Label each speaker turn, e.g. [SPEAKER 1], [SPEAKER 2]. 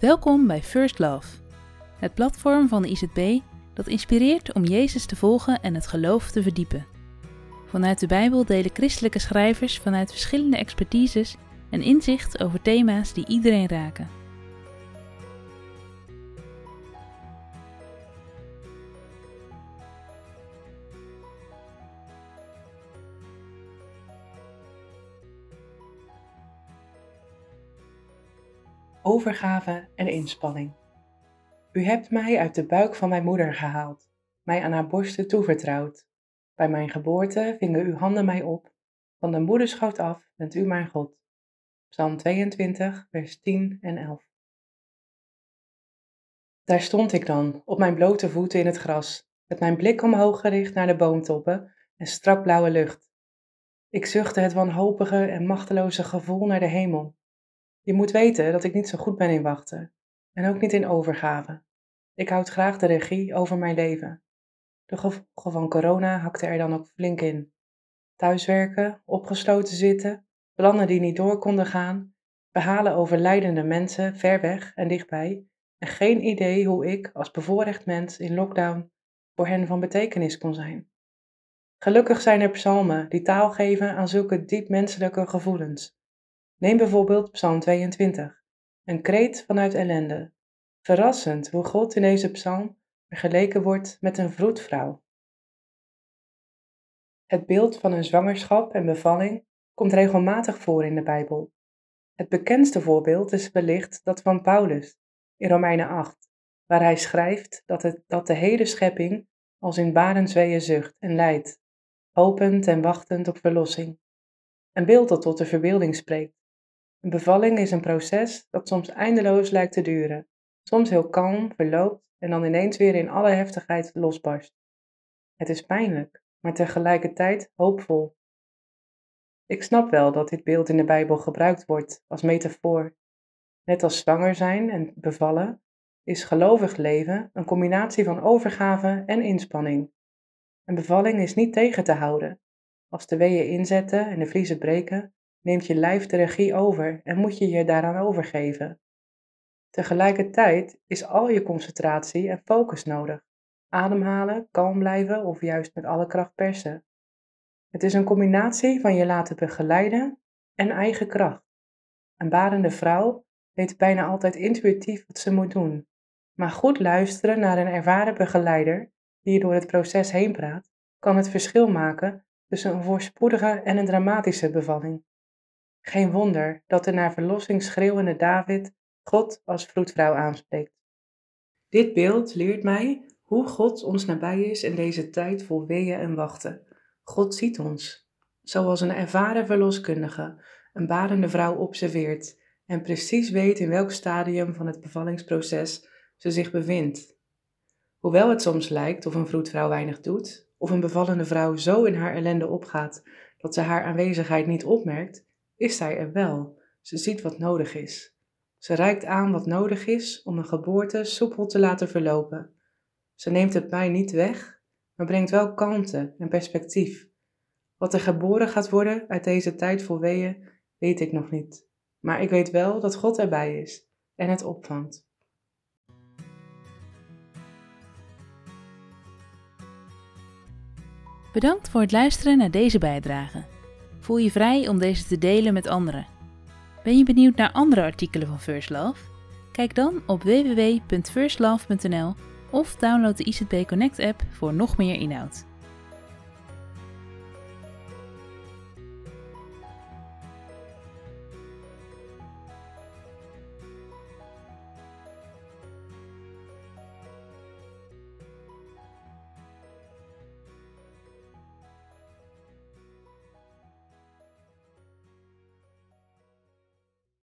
[SPEAKER 1] Welkom bij First Love, het platform van de IZB dat inspireert om Jezus te volgen en het geloof te verdiepen. Vanuit de Bijbel delen christelijke schrijvers vanuit verschillende expertises een inzicht over thema's die iedereen raken.
[SPEAKER 2] Overgave en inspanning. U hebt mij uit de buik van mijn moeder gehaald, mij aan haar borsten toevertrouwd. Bij mijn geboorte vingen uw handen mij op, van de moederschoot af bent u mijn God. Psalm 22, vers 10 en 11. Daar stond ik dan, op mijn blote voeten in het gras, met mijn blik omhoog gericht naar de boomtoppen en strak blauwe lucht. Ik zuchtte het wanhopige en machteloze gevoel naar de hemel, je moet weten dat ik niet zo goed ben in wachten en ook niet in overgave. Ik houd graag de regie over mijn leven. De gevolgen van corona hakte er dan ook flink in. Thuiswerken, opgesloten zitten, plannen die niet door konden gaan, behalen over leidende mensen ver weg en dichtbij en geen idee hoe ik als bevoorrecht mens in lockdown voor hen van betekenis kon zijn. Gelukkig zijn er psalmen die taal geven aan zulke diep menselijke gevoelens Neem bijvoorbeeld Psalm 22, een kreet vanuit ellende. Verrassend hoe God in deze psalm vergeleken wordt met een vroedvrouw. Het beeld van een zwangerschap en bevalling komt regelmatig voor in de Bijbel. Het bekendste voorbeeld is wellicht dat van Paulus in Romeinen 8, waar hij schrijft dat, het, dat de hele schepping als in barensweeën zucht en lijdt, hopend en wachtend op verlossing. Een beeld dat tot de verbeelding spreekt. Een bevalling is een proces dat soms eindeloos lijkt te duren, soms heel kalm verloopt en dan ineens weer in alle heftigheid losbarst. Het is pijnlijk, maar tegelijkertijd hoopvol. Ik snap wel dat dit beeld in de Bijbel gebruikt wordt als metafoor. Net als zwanger zijn en bevallen, is gelovig leven een combinatie van overgave en inspanning. Een bevalling is niet tegen te houden. Als de weeën inzetten en de vliezen breken, neemt je lijf de regie over en moet je je daaraan overgeven. Tegelijkertijd is al je concentratie en focus nodig. Ademhalen, kalm blijven of juist met alle kracht persen. Het is een combinatie van je laten begeleiden en eigen kracht. Een barende vrouw weet bijna altijd intuïtief wat ze moet doen. Maar goed luisteren naar een ervaren begeleider die je door het proces heen praat, kan het verschil maken tussen een voorspoedige en een dramatische bevalling. Geen wonder dat de naar verlossing schreeuwende David God als vroedvrouw aanspreekt. Dit beeld leert mij hoe God ons nabij is in deze tijd vol weeën en wachten. God ziet ons, zoals een ervaren verloskundige een badende vrouw observeert en precies weet in welk stadium van het bevallingsproces ze zich bevindt. Hoewel het soms lijkt of een vroedvrouw weinig doet, of een bevallende vrouw zo in haar ellende opgaat dat ze haar aanwezigheid niet opmerkt, is zij er wel. Ze ziet wat nodig is. Ze reikt aan wat nodig is om een geboorte soepel te laten verlopen. Ze neemt het mij niet weg, maar brengt wel kalmte en perspectief. Wat er geboren gaat worden uit deze tijd vol weeën, weet ik nog niet. Maar ik weet wel dat God erbij is en het opvangt.
[SPEAKER 1] Bedankt voor het luisteren naar deze bijdrage. Voel je vrij om deze te delen met anderen. Ben je benieuwd naar andere artikelen van First Love? Kijk dan op www.firstlove.nl of download de IZB Connect app voor nog meer inhoud.